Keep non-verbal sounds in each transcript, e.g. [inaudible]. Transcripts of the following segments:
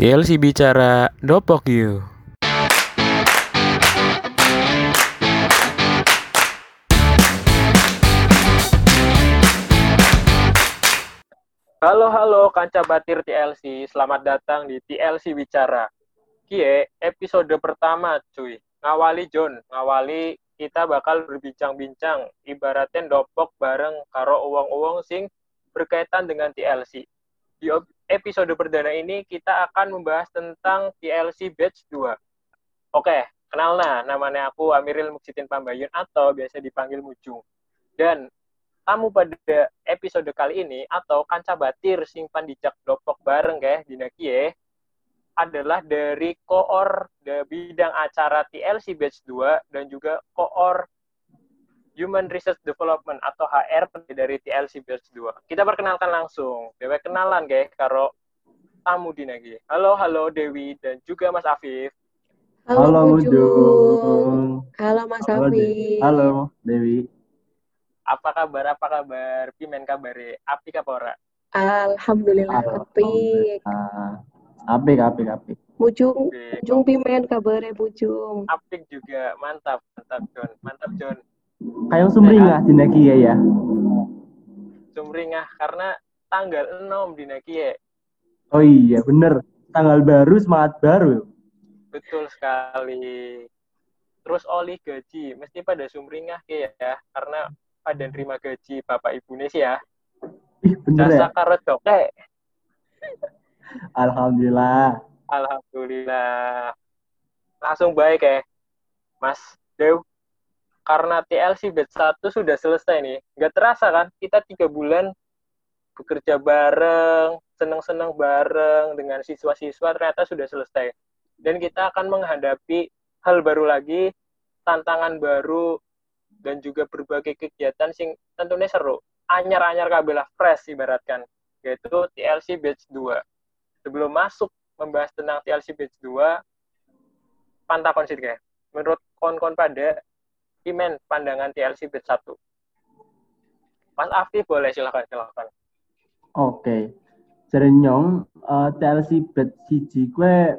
TLC bicara dopok you. Halo halo kanca batir TLC, selamat datang di TLC bicara. Kie episode pertama cuy. Ngawali John, ngawali kita bakal berbincang-bincang ibaratin dopok bareng karo uang-uang sing berkaitan dengan TLC. Di episode perdana ini kita akan membahas tentang TLC Batch 2. Oke, kenal nah, namanya aku Amiril Muksitin Pambayun atau biasa dipanggil Mujung. Dan tamu pada episode kali ini atau kanca batir simpan dijak dopok bareng ya di Nakie adalah dari koor the bidang acara TLC Batch 2 dan juga koor Human Research Development atau HR dari TLC Batch 2. Kita perkenalkan langsung. Dewi kenalan guys karo tamu di lagi. Halo, halo Dewi dan juga Mas Afif. Halo, Halo Mujung. Halo Mas Halo, Afif. De- Halo Dewi. Apa kabar? Apa kabar? Pimen kabare? Api kapora? Alhamdulillah apik. Alhamdulillah. Apik, apik, apik. Mujung, Oke. Mujung pimen kabare Mujung. Apik juga. Mantap, mantap John. Mantap John. Kayak sumringah di Naki ya ya. Sumringah karena tanggal 6 di Nakie. Oh iya, bener. Tanggal baru, semangat baru. Betul sekali. Terus oli gaji, mesti pada sumringah kayak ya, karena pada nerima gaji Bapak Ibu sih ya. Ih, bener ya. Jasa karo doke. Alhamdulillah. Alhamdulillah. Langsung baik ya, Mas Dew. Karena TLC batch 1 sudah selesai nih. Nggak terasa kan, kita tiga bulan bekerja bareng, seneng-seneng bareng dengan siswa-siswa ternyata sudah selesai. Dan kita akan menghadapi hal baru lagi, tantangan baru, dan juga berbagai kegiatan sing tentunya seru. Anyar-anyar kabelah fresh ibaratkan, yaitu TLC batch 2 sebelum masuk membahas tentang TLC Batch 2, pantakon sih kayak. Menurut kon-kon pada, Imen pandangan TLC Batch 1. Mas Afif boleh silakan silakan. Oke. Jadi nyong, eh, TLC bet siji kue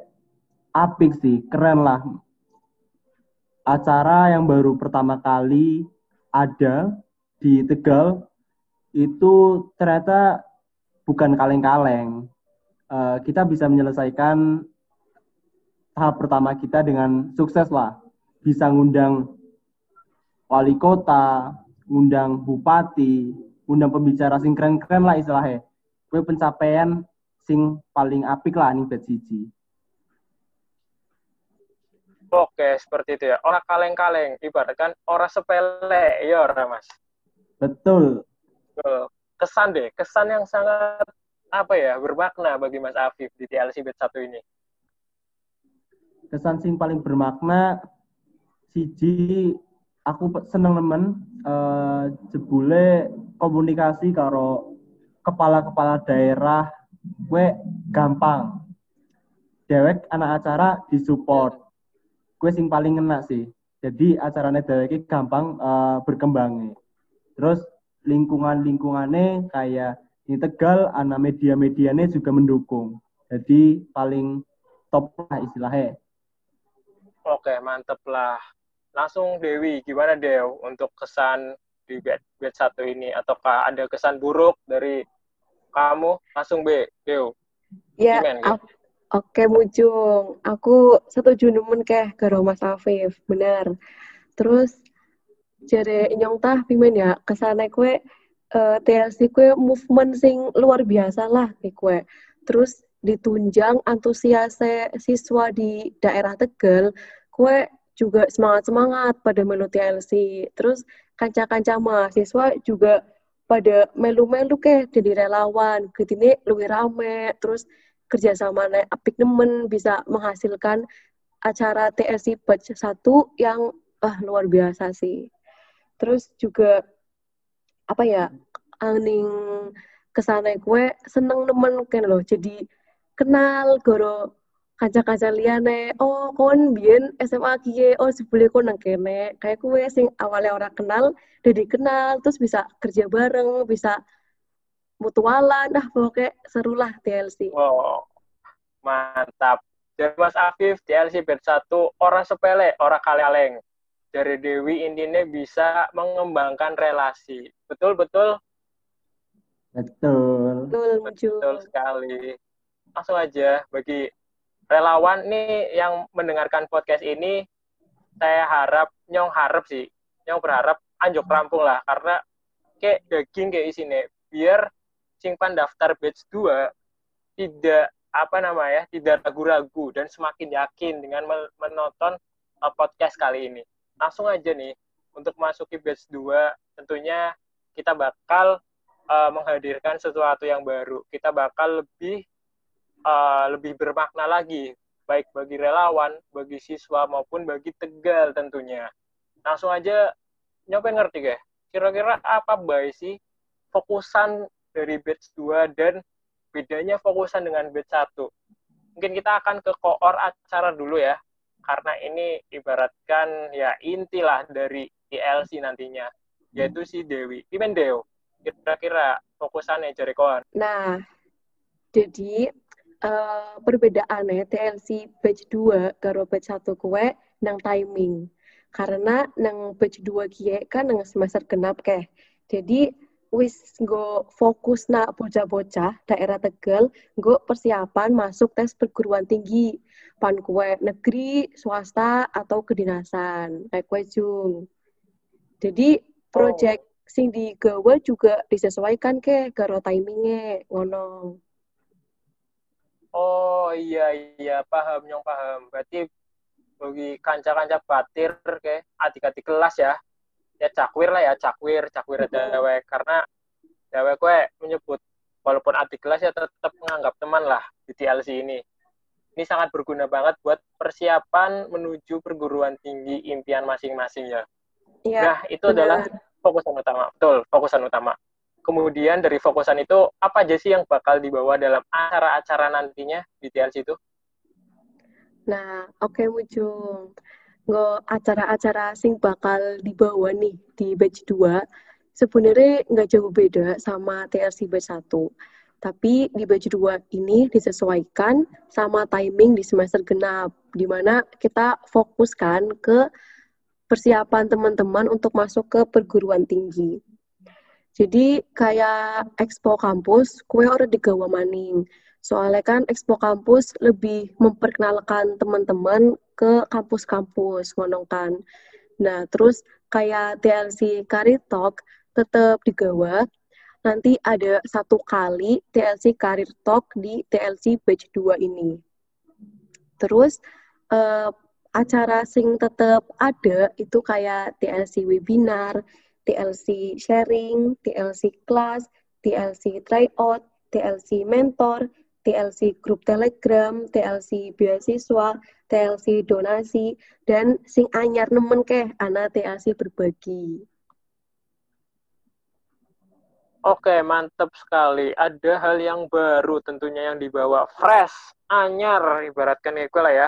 apik sih, keren lah. Acara yang baru pertama kali ada di Tegal itu ternyata bukan kaleng-kaleng. Eh, kita bisa menyelesaikan tahap pertama kita dengan sukses lah. Bisa ngundang wali kota, ngundang bupati, ngundang pembicara sing keren-keren lah istilahnya. Kue pencapaian sing paling apik lah nih bet siji. Oke, seperti itu ya. Orang kaleng-kaleng, ibaratkan orang sepele, ya orang mas. Betul. Kesan deh, kesan yang sangat apa ya bermakna bagi Mas Afif di TLC Batch 1 ini. Kesan sing paling bermakna siji aku seneng nemen eh, jebule komunikasi karo kepala-kepala daerah gue gampang. Dewek anak acara disupport. Gue sing paling ngena sih. Jadi acaranya dewek gampang eh, berkembangnya. Terus lingkungan-lingkungannya kayak di Tegal, anak media-medianya juga mendukung. Jadi paling top lah istilahnya. Oke, mantep lah. Langsung Dewi, gimana Dew untuk kesan di batch, batch 1 ini? Ataukah ada kesan buruk dari kamu? Langsung B, Dew. Ya, oke Mujung. Aku setuju nemen keh karo Mas Afif, bener. Terus jare nyong tah pimen ya ke sana kue eh, TLC kue movement sing luar biasa lah nih kue. Terus ditunjang antusiase siswa di daerah Tegal, kue juga semangat-semangat pada melu TLC. Terus kanca-kanca mahasiswa juga pada melu-melu ke jadi relawan. Getine luwih rame, terus kerjasama apik nemen bisa menghasilkan acara TLC Batch 1 yang ah, luar biasa sih. Terus juga apa ya aning ke sana gue seneng nemen kan loh jadi kenal goro kaca-kaca liane oh kon biyen SMA kie oh sebeli kon nang kene kayak gue sing awalnya orang kenal jadi kenal terus bisa kerja bareng bisa mutualan ah pokoknya seru lah TLC Wow, Mantap. Dari Mas Afif, TLC 1, orang sepele, orang kaleng. Dari Dewi intinya bisa mengembangkan relasi. Betul-betul? Betul. Betul, Mujung. Betul sekali. Langsung aja, bagi relawan nih yang mendengarkan podcast ini, saya harap, nyong harap sih, nyong berharap anjuk rampung lah, karena kayak daging kayak isinya, biar simpan daftar batch 2 tidak apa namanya tidak ragu-ragu dan semakin yakin dengan menonton uh, podcast kali ini. Langsung aja nih untuk masuki batch 2 tentunya kita bakal uh, menghadirkan sesuatu yang baru. Kita bakal lebih uh, lebih bermakna lagi baik bagi relawan, bagi siswa maupun bagi Tegal tentunya. Langsung aja nyobain ngerti gak? Kira-kira apa baik sih fokusan dari batch 2 dan bedanya fokusan dengan batch 1. Mungkin kita akan ke koor acara dulu ya, karena ini ibaratkan ya intilah dari TLC nantinya, yaitu si Dewi. Pimen Deo, kira-kira fokusannya jari koor. Nah, jadi uh, perbedaannya TLC batch 2 karo batch 1 kue nang timing. Karena nang batch 2 kie kan nang semester genap keh. Jadi wis nggo fokus na bocah-bocah daerah Tegal nggo persiapan masuk tes perguruan tinggi pan kue negeri swasta atau kedinasan kayak kue jung jadi project oh. sing digawa juga disesuaikan ke karo timingnya ngono oh iya iya paham nyong paham. Berarti bagi kanca-kanca batir ke adik-adik kelas ya. Ya cakwir lah ya cakwir cakwir dewek. Karena dewek gue menyebut walaupun adik kelas ya tetap menganggap teman lah di TLC ini. Ini sangat berguna banget buat persiapan menuju perguruan tinggi impian masing-masing ya. ya nah itu benar. adalah fokusan utama. Betul fokusan utama kemudian dari fokusan itu apa aja sih yang bakal dibawa dalam acara-acara nantinya di TLC itu nah oke okay, Mujung nggak acara-acara sing bakal dibawa nih di batch 2 sebenarnya nggak jauh beda sama TLC batch 1. Tapi di batch 2 ini disesuaikan sama timing di semester genap, di mana kita fokuskan ke persiapan teman-teman untuk masuk ke perguruan tinggi. Jadi kayak expo kampus, kue orang digawa maning. Soalnya kan Expo Kampus lebih memperkenalkan teman-teman ke kampus-kampus, ngono kan. Nah, terus kayak TLC Career Talk tetap digawa. Nanti ada satu kali TLC Career Talk di TLC Batch 2 ini. Terus uh, acara sing tetap ada itu kayak TLC webinar, TLC sharing, TLC class, TLC tryout, TLC mentor, TLC grup Telegram, TLC beasiswa, TLC donasi, dan sing anyar nemen keh anak TLC berbagi. Oke, mantap sekali. Ada hal yang baru tentunya yang dibawa fresh, anyar, ibaratkan ya lah ya.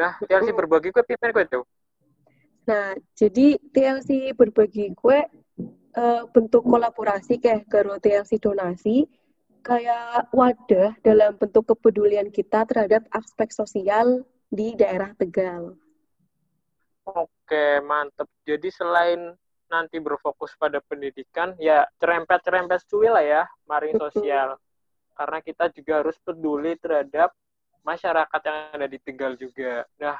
Nah, TLC berbagi gue pimpin gue tuh. Nah, jadi TLC berbagi gue uh, bentuk kolaborasi kayak karo TLC donasi kayak wadah dalam bentuk kepedulian kita terhadap aspek sosial di daerah Tegal. Oke, mantep. Jadi selain nanti berfokus pada pendidikan, ya cerempet-cerempet cuy lah ya, maring sosial. Karena kita juga harus peduli terhadap masyarakat yang ada di Tegal juga. Nah,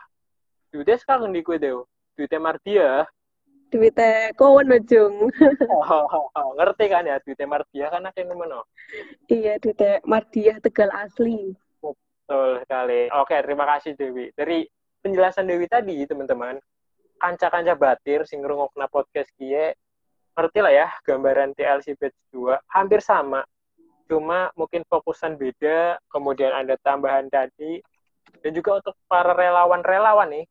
duitnya sekarang di kue deh. Duitnya Martia, duitnya kawan ujung. [laughs] oh, oh, oh, ngerti kan ya duitnya Mardia kan yang mana? Iya duitnya Mardia Tegal asli. Betul sekali. Oke terima kasih Dewi. Dari penjelasan Dewi tadi teman-teman, kanca-kanca batir sing ngrungokna podcast kie ngerti lah ya gambaran TLC batch 2 hampir sama cuma mungkin fokusan beda kemudian ada tambahan tadi dan juga untuk para relawan-relawan nih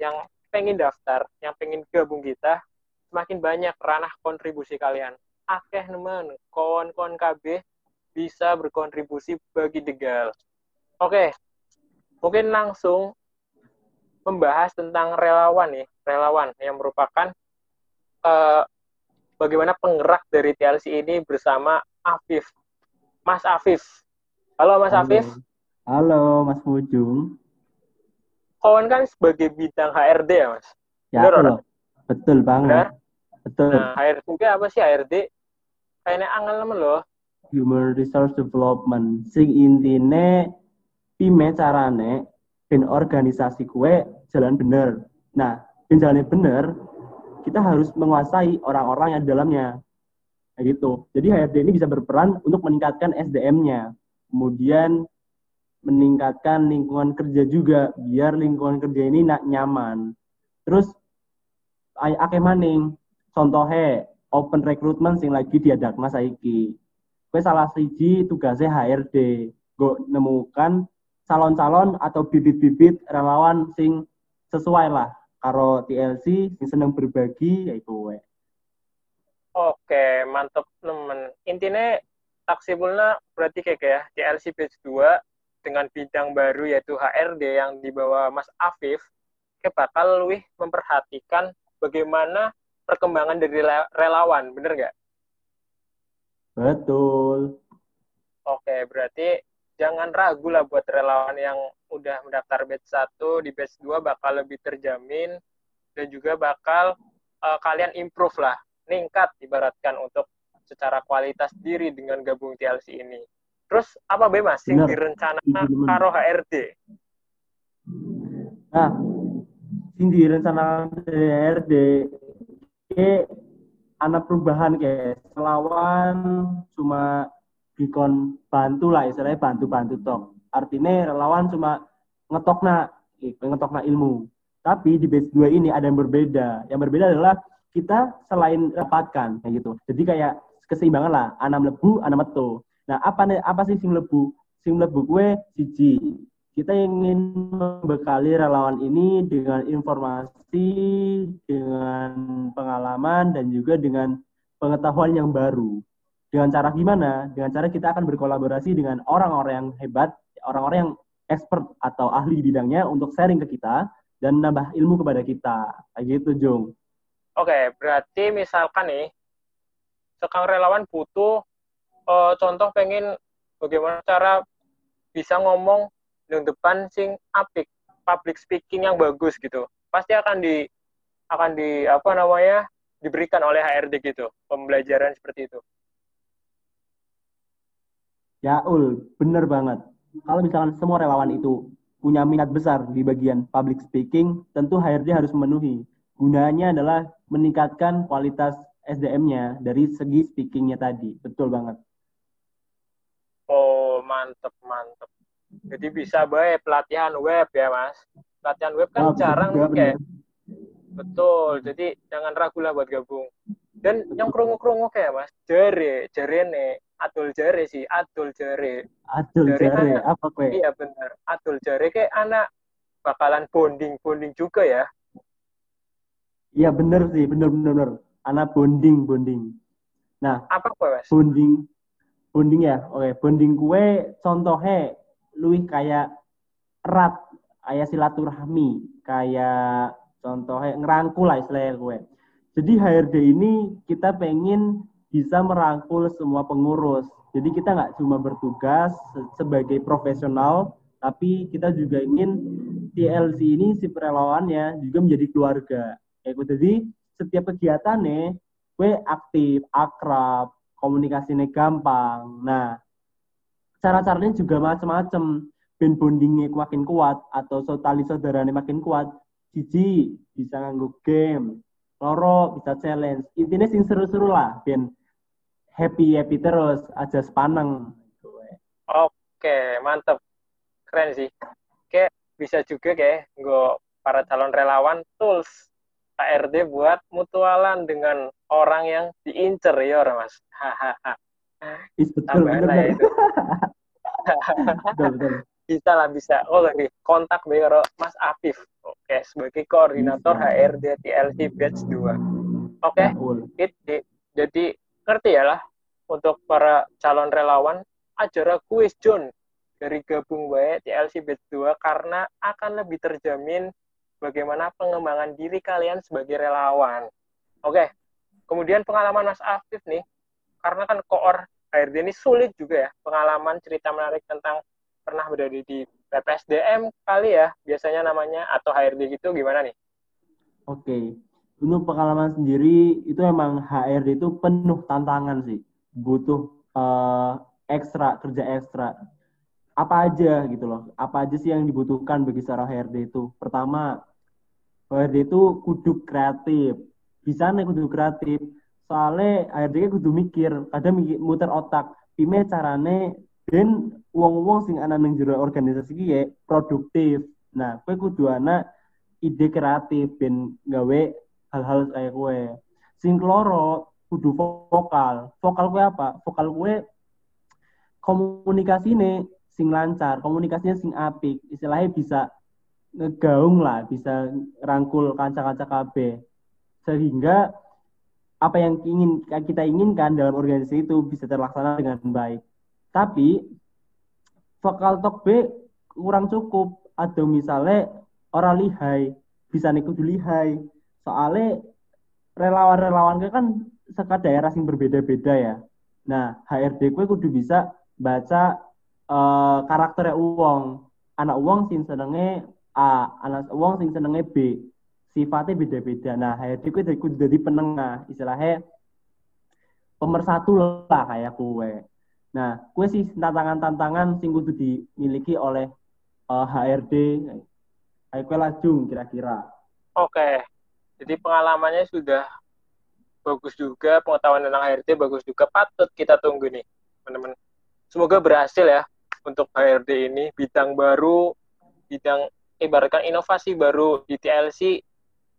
yang pengen daftar, yang pengen gabung kita, semakin banyak ranah kontribusi kalian. Akeh nemen, kawan-kawan KB bisa berkontribusi bagi Degal. Oke, mungkin langsung membahas tentang relawan nih, relawan yang merupakan uh, bagaimana penggerak dari TLC ini bersama Afif. Mas Afif. Halo Mas Halo. Afif. Halo, Mas Mujung. Kawan kan sebagai bidang HRD ya, Mas? Ya, Bener, loh. Betul banget. Benar? Betul. Nah, HRD itu apa sih HRD? Kayaknya angel temen loh. Human Resource Development. Sing intine pime carane ben organisasi kue jalan bener. Nah, ben jalannya bener, kita harus menguasai orang-orang yang di dalamnya. Kayak gitu. Jadi HRD ini bisa berperan untuk meningkatkan SDM-nya. Kemudian meningkatkan lingkungan kerja juga biar lingkungan kerja ini nak nyaman. Terus akeh maning contohnya open recruitment sing lagi diadakna saiki. Kowe salah siji tugasnya HRD, go nemukan calon-calon atau bibit-bibit relawan sing sesuai lah karo TLC sing seneng berbagi yaitu kowe. Oke, mantep temen. Intinya taksibulnya berarti kayak ya, TLC batch 2 dengan bidang baru yaitu HRD yang dibawa Mas Afif, ke bakal lebih memperhatikan bagaimana perkembangan dari relawan, bener nggak? Betul. Oke, berarti jangan ragu lah buat relawan yang udah mendaftar batch 1 di batch 2 bakal lebih terjamin dan juga bakal uh, kalian improve lah, ningkat ibaratkan untuk secara kualitas diri dengan gabung TLC ini. Terus apa be Mas sing direncanakan karo HRD? Nah, sing direncanakan HRD ke anak perubahan kayak selawan cuma dikon bantu lah istilahnya bantu-bantu tok. Artinya relawan cuma ngetok na, ngetok na ilmu. Tapi di batch 2 ini ada yang berbeda. Yang berbeda adalah kita selain dapatkan kayak gitu. Jadi kayak keseimbangan lah, anak lebu, anak metu. Nah, apa apa sih sing lebu? Sing lebu gue siji. Kita ingin membekali relawan ini dengan informasi, dengan pengalaman dan juga dengan pengetahuan yang baru. Dengan cara gimana? Dengan cara kita akan berkolaborasi dengan orang-orang yang hebat, orang-orang yang expert atau ahli bidangnya untuk sharing ke kita dan nambah ilmu kepada kita. Kayak gitu, Jung. Oke, berarti misalkan nih, sekarang relawan butuh uh, contoh pengen bagaimana cara bisa ngomong di depan sing apik public speaking yang bagus gitu. Pasti akan di akan di apa namanya diberikan oleh HRD gitu pembelajaran seperti itu. Ya ul bener banget. Kalau misalkan semua relawan itu punya minat besar di bagian public speaking tentu HRD harus memenuhi. Gunanya adalah meningkatkan kualitas SDM-nya dari segi speakingnya tadi. Betul banget mantep, mantep. Jadi bisa baik pelatihan web ya, Mas. Pelatihan web kan oh, jarang kayak. Betul. Jadi jangan ragu lah buat gabung. Dan yang kerungu-kerungu kayak Mas, jare, jare nih, atul jare sih, atul jare. Atul anak, apa kue? Iya benar. Atul jare kayak anak bakalan bonding bonding juga ya. Iya bener sih, bener bener bener. Anak bonding bonding. Nah, apa kue mas? Bonding bonding ya? Oke bonding kue contohnya luih kayak erat kayak silaturahmi kayak contohnya ngerangkul lah istilahnya kue. Jadi HRD ini kita pengen bisa merangkul semua pengurus. Jadi kita nggak cuma bertugas sebagai profesional tapi kita juga ingin TLC ini si relawannya juga menjadi keluarga. Kayak gitu. Jadi setiap kegiatan nih gue aktif akrab komunikasinya gampang. Nah, cara-caranya juga macam-macam. Ben bondingnya makin kuat atau tali saudaranya makin kuat. Cici bisa nganggu game, loro bisa challenge. Intinya sing seru-seru lah, ben happy happy terus aja sepaneng. Oke, mantep. Keren sih. Kayak bisa juga kayak gue para calon relawan tools KRD buat mutualan dengan orang yang diincer ya orang mas. Hahaha. betul, itu. [laughs] betul, betul. Bisa lah bisa. Oh lagi kontak biar Mas Afif. Oke sebagai koordinator. HRD TLC Batch 2. Oke. Okay. Jadi ngerti ya lah untuk para calon relawan acara kuis John dari gabung baik TLC Batch 2 karena akan lebih terjamin bagaimana pengembangan diri kalian sebagai relawan. Oke, kemudian pengalaman Mas Afif nih, karena kan koor HRD ini sulit juga ya, pengalaman cerita menarik tentang pernah berada di PPSDM kali ya biasanya namanya atau HRD gitu gimana nih? Oke, untuk pengalaman sendiri itu emang HRD itu penuh tantangan sih, butuh uh, ekstra kerja ekstra. Apa aja gitu loh, apa aja sih yang dibutuhkan bagi seorang HRD itu? Pertama, HRD itu kudu kreatif, bisa nih kudu kreatif. Soalnya HRD kudu mikir, kadang mikir, muter otak, pime carane dan wong-wong sing ana nang jero organisasi ki ya produktif. Nah, kowe kudu ana ide kreatif ben gawe hal-hal kayak kowe. Sing keloro kudu vokal. Vokal kowe apa? Vokal kowe komunikasi nih sing lancar, komunikasinya sing apik, istilahnya bisa ngegaung lah, bisa rangkul kanca-kanca KB. Sehingga apa yang ingin kita inginkan dalam organisasi itu bisa terlaksana dengan baik. Tapi vokal talk B kurang cukup. Atau misalnya orang lihai, bisa niku lihai. Soalnya relawan-relawan kan sekat daerah yang berbeda-beda ya. Nah, HRD gue kudu bisa baca uh, karakternya uang. Anak uang sing senenge A, anak uang sing senenge B. Sifatnya beda-beda. Nah, HRD gue kudu jadi penengah, istilahnya pemersatu lah kayak kue. Nah, kue sih tantangan-tantangan sing kudu dimiliki oleh uh, eh, HRD. Ayo kue lajung kira-kira. Oke. Jadi pengalamannya sudah bagus juga, pengetahuan tentang HRD bagus juga. Patut kita tunggu nih, teman-teman. Semoga berhasil ya untuk HRD ini bidang baru, bidang ibaratkan inovasi baru di TLC,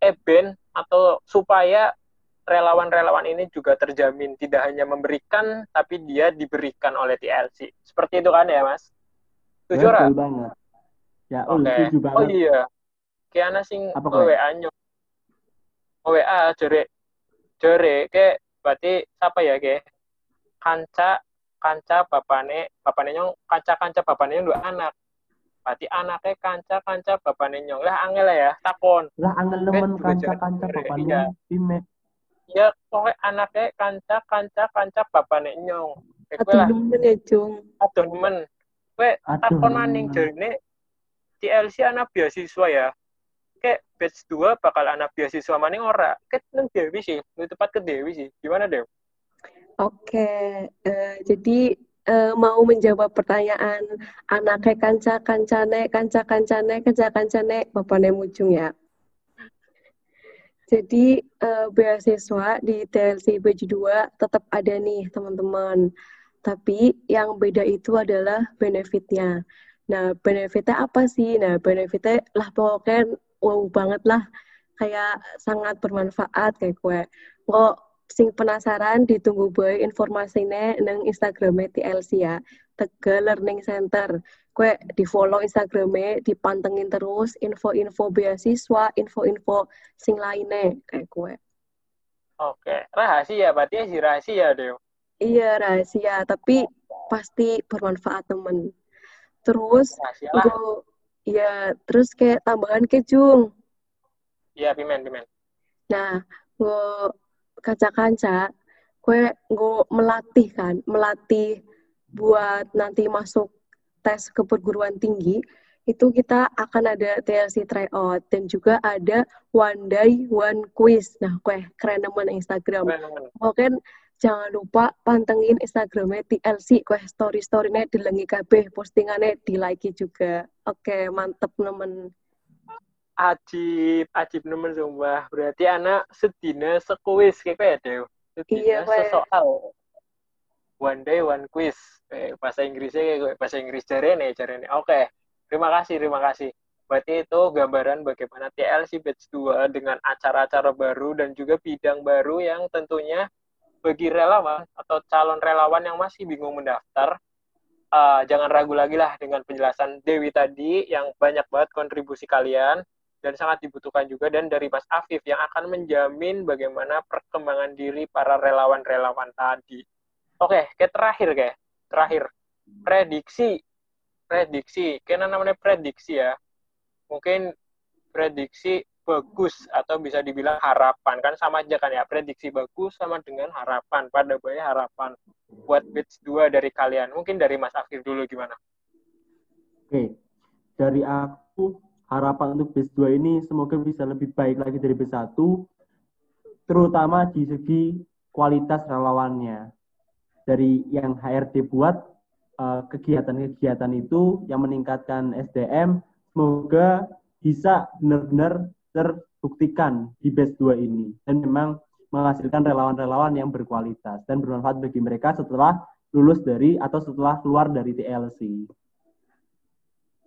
event atau supaya relawan-relawan ini juga terjamin tidak hanya memberikan tapi dia diberikan oleh TLC. Seperti itu kan ya, Mas? Setuju ora? banget. Ya, oh, okay. banget. Oh iya. Kiana sing WA nyo. WA jere jere ke berarti siapa ya ke? Kanca kanca bapane bapane nyong kanca kanca bapane nyong dua anak. Berarti anaknya kanca kanca bapane nyong. Lah angel ya, takon. Lah angel nemen kanca kanca bapane iya. ya pokoknya anaknya kanca kanca kanca bapaknya nyong. Aduh nemen ya cung Aduh nemen. Kowe takon maning jarine TLC anak beasiswa ya. Kayak batch 2 bakal anak beasiswa maning ora? Kayak neng Dewi sih. Lebih tepat ke Dewi sih. Gimana Dew? Oke, uh, jadi uh, mau menjawab pertanyaan anaknya kanca kancane kanca kancane kanca kancane bapaknya mujung ya. Jadi uh, beasiswa di TLC Baju 2 tetap ada nih teman-teman. Tapi yang beda itu adalah benefitnya. Nah, benefitnya apa sih? Nah, benefitnya lah pokoknya wow banget lah. Kayak sangat bermanfaat kayak gue. Kok sing penasaran ditunggu boy informasinya nang Instagramnya TLC ya. Tegal Learning Center kue di follow Instagramnya, dipantengin terus info-info beasiswa, info-info sing lainnya kayak kue. Oke, rahasia berarti sih rahasia deh. Iya rahasia, tapi pasti bermanfaat temen. Terus gue, ya terus kayak tambahan kejung. Iya pimen pimen. Nah, gue kaca-kaca, gue gue melatih kan, melatih buat nanti masuk tes ke perguruan tinggi itu kita akan ada TLC tryout dan juga ada one day one quiz. Nah, kue keren teman Instagram. Oke, jangan lupa pantengin Instagramnya TLC, kue story storynya dilengi KB, postingannya di like juga. Oke, mantep teman. Ajib, ajib nemen sumpah. Berarti anak sedina sekuis kayak deh. Sedina iya, sesoal. One day one quiz eh, bahasa Inggrisnya kayak bahasa Inggris jarene jarene oke okay. terima kasih terima kasih berarti itu gambaran bagaimana TLC Batch 2 dengan acara-acara baru dan juga bidang baru yang tentunya bagi relawan atau calon relawan yang masih bingung mendaftar uh, jangan ragu lagi lah dengan penjelasan Dewi tadi yang banyak banget kontribusi kalian dan sangat dibutuhkan juga dan dari Mas Afif yang akan menjamin bagaimana perkembangan diri para relawan-relawan tadi. Oke, ke terakhir kayak terakhir. Prediksi prediksi. Kena namanya prediksi ya. Mungkin prediksi bagus atau bisa dibilang harapan. Kan sama aja kan ya prediksi bagus sama dengan harapan. Pada banyak harapan buat batch 2 dari kalian. Mungkin dari Mas Afif dulu gimana? Oke, dari aku harapan untuk base 2 ini semoga bisa lebih baik lagi dari base 1, terutama di segi kualitas relawannya. Dari yang HRD buat eh, kegiatan-kegiatan itu yang meningkatkan SDM, semoga bisa benar-benar terbuktikan di base 2 ini. Dan memang menghasilkan relawan-relawan yang berkualitas dan bermanfaat bagi mereka setelah lulus dari atau setelah keluar dari TLC.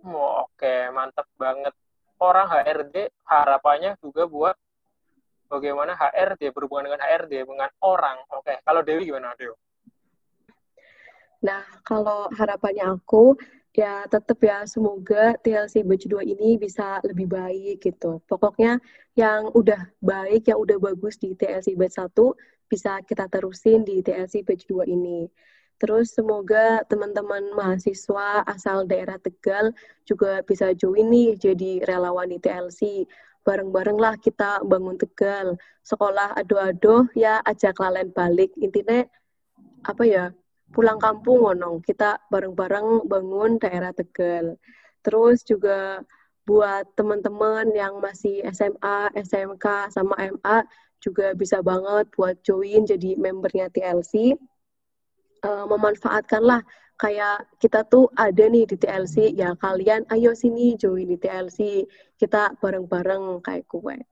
Oh, Oke, mantap banget. Orang HRD harapannya juga buat bagaimana HRD berhubungan dengan HRD dengan orang. Oke, kalau Dewi gimana, Dewi? Nah, kalau harapannya aku, ya tetap ya semoga TLC batch 2 ini bisa lebih baik gitu. Pokoknya yang udah baik, yang udah bagus di TLC batch 1 bisa kita terusin di TLC batch 2 ini. Terus semoga teman-teman mahasiswa asal daerah Tegal juga bisa join nih jadi relawan di TLC. Bareng-bareng lah kita bangun Tegal. Sekolah ado-ado ya ajak lalen balik. Intinya apa ya pulang kampung ngonong kita bareng-bareng bangun daerah Tegal. Terus juga buat teman-teman yang masih SMA, SMK, sama MA juga bisa banget buat join jadi membernya TLC uh, memanfaatkanlah kayak kita tuh ada nih di TLC ya kalian ayo sini join di TLC kita bareng-bareng kayak gue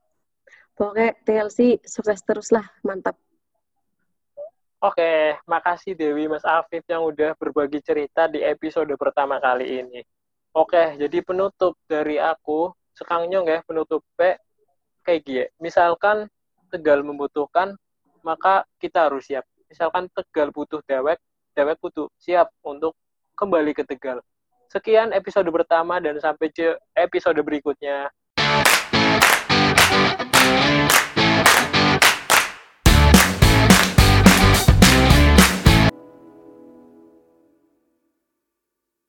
pokoknya TLC sukses terus lah mantap Oke, makasih Dewi Mas Afif yang udah berbagi cerita di episode pertama kali ini. Oke, jadi penutup dari aku, sekangnyong ya penutup P kayak gini. Misalkan Tegal membutuhkan, maka kita harus siap misalkan Tegal butuh dewek, dewek butuh siap untuk kembali ke Tegal. Sekian episode pertama dan sampai episode berikutnya.